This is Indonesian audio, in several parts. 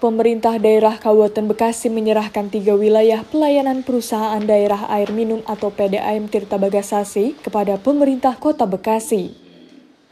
Pemerintah daerah Kabupaten Bekasi menyerahkan tiga wilayah pelayanan perusahaan daerah air minum atau PDAM Tirta Bagasasi kepada pemerintah kota Bekasi.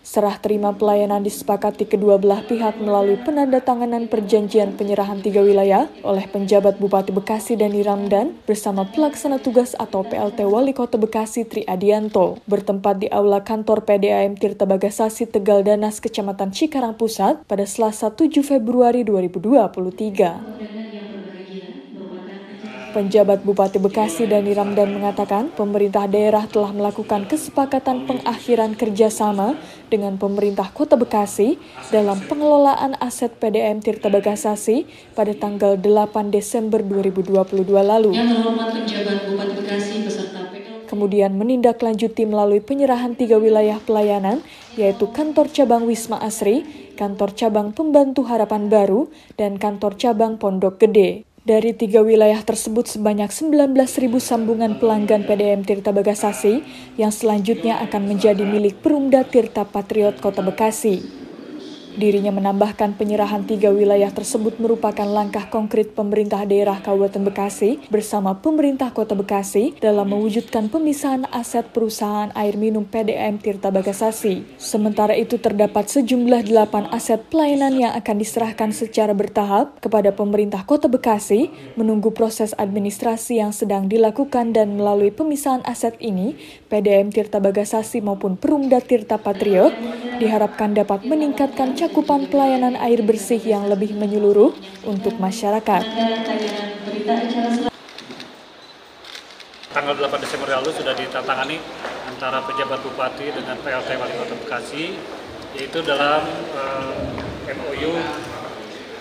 Serah terima pelayanan disepakati kedua belah pihak melalui penandatanganan perjanjian penyerahan tiga wilayah oleh penjabat Bupati Bekasi dan Ramdan bersama pelaksana tugas atau PLT Wali Kota Bekasi Tri Adianto bertempat di Aula Kantor PDAM Tirta Bagasasi Tegal Danas Kecamatan Cikarang Pusat pada Selasa 7 Februari 2023. Penjabat Bupati Bekasi Dani Ramdan mengatakan pemerintah daerah telah melakukan kesepakatan pengakhiran kerjasama dengan pemerintah Kota Bekasi dalam pengelolaan aset PDM Tirta Bagasasi pada tanggal 8 Desember 2022 lalu. Kemudian menindaklanjuti melalui penyerahan tiga wilayah pelayanan, yaitu kantor cabang Wisma Asri, kantor cabang Pembantu Harapan Baru, dan kantor cabang Pondok Gede. Dari tiga wilayah tersebut sebanyak 19.000 sambungan pelanggan PDM Tirta Bagasasi yang selanjutnya akan menjadi milik Perumda Tirta Patriot Kota Bekasi. Dirinya menambahkan penyerahan tiga wilayah tersebut merupakan langkah konkret pemerintah daerah Kabupaten Bekasi bersama pemerintah Kota Bekasi dalam mewujudkan pemisahan aset perusahaan air minum PDM Tirta Bagasasi. Sementara itu terdapat sejumlah delapan aset pelayanan yang akan diserahkan secara bertahap kepada pemerintah Kota Bekasi menunggu proses administrasi yang sedang dilakukan dan melalui pemisahan aset ini, PDM Tirta Bagasasi maupun Perumda Tirta Patriot diharapkan dapat meningkatkan cakupan pelayanan air bersih yang lebih menyeluruh untuk masyarakat. Tanggal 8 Desember lalu sudah ditandatangani antara pejabat bupati dengan PLT Wali Kota Bekasi, yaitu dalam eh, MOU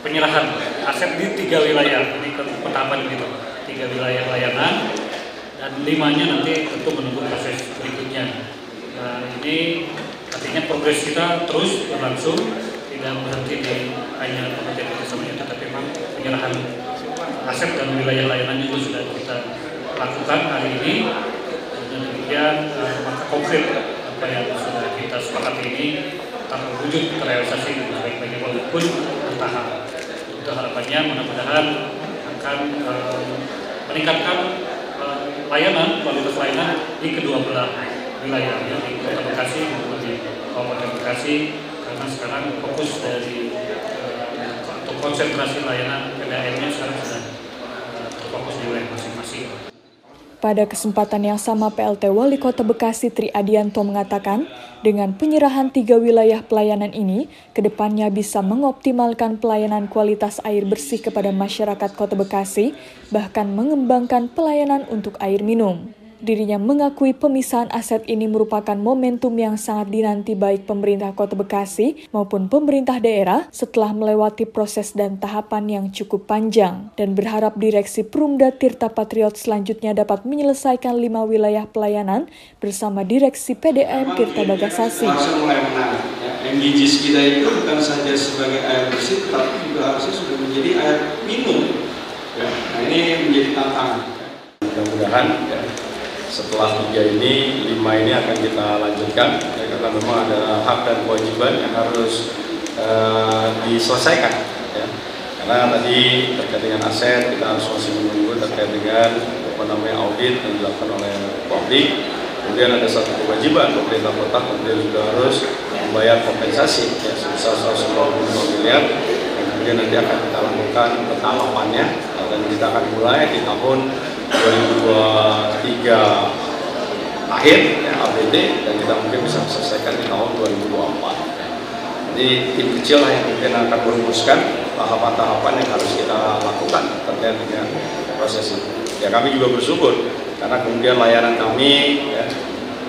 penyerahan aset di tiga wilayah, ini pentahapan gitu, tiga wilayah layanan, dan limanya nanti tentu menunggu proses berikutnya. Nah, ini artinya progres kita terus berlangsung tidak berhenti di hanya pengertian kerjasamanya tetapi memang penyerahan aset dan wilayah layanan itu sudah kita lakukan hari ini. Dan demikian uh, maka konkret apa yang sudah kita sepakati ini terwujud terrealisasi dengan baik-baiknya walaupun bertahap. Itu harapannya mudah-mudahan akan uh, meningkatkan uh, layanan kualitas layanan di kedua belah wilayah ya, di Kota Bekasi maupun di Bekasi karena sekarang fokus dari untuk eh, konsentrasi layanan PDAM-nya sekarang sudah uh, terfokus di wilayah masing-masing. Pada kesempatan yang sama, PLT Wali Kota Bekasi Tri Adianto mengatakan, dengan penyerahan tiga wilayah pelayanan ini, ke depannya bisa mengoptimalkan pelayanan kualitas air bersih kepada masyarakat Kota Bekasi, bahkan mengembangkan pelayanan untuk air minum. Dirinya mengakui pemisahan aset ini merupakan momentum yang sangat dinanti baik pemerintah Kota Bekasi maupun pemerintah daerah setelah melewati proses dan tahapan yang cukup panjang dan berharap direksi Perumda Tirta Patriot selanjutnya dapat menyelesaikan lima wilayah pelayanan bersama direksi PDM Tirta Bagasasi. MDGs kita itu bukan saja sebagai air bersih, tapi juga harusnya sudah menjadi air minum. Ya, nah ini menjadi tantangan. Mudah-mudahan ya, setelah tiga ini lima ini akan kita lanjutkan ya, karena memang ada hak dan kewajiban yang harus uh, diselesaikan ya. karena tadi terkait dengan aset kita harus masih menunggu terkait dengan apa namanya audit yang dilakukan oleh publik kemudian ada satu kewajiban pemerintah kota kemudian juga harus membayar kompensasi ya sebesar 125 miliar kemudian nanti akan kita lakukan petalapannya dan kita akan mulai di tahun 2023 akhir ya, ABD dan kita mungkin bisa selesaikan di tahun 2024. Jadi tim kecil lah yang mungkin akan merumuskan tahapan-tahapan yang harus kita lakukan terkait dengan proses ini. Ya kami juga bersyukur karena kemudian layanan kami ya,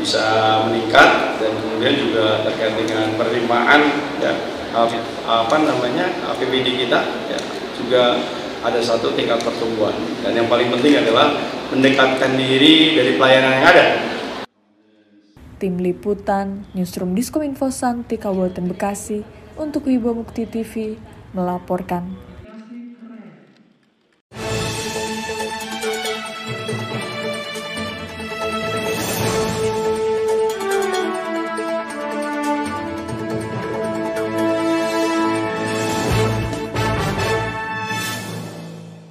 bisa meningkat dan kemudian juga terkait dengan penerimaan ya, apa namanya APBD kita ya, juga ada satu tingkat pertumbuhan dan yang paling penting adalah mendekatkan diri dari pelayanan yang ada. Tim Liputan, Newsroom Diskominfo Santi Kabupaten Bekasi untuk Wibo Mukti TV melaporkan.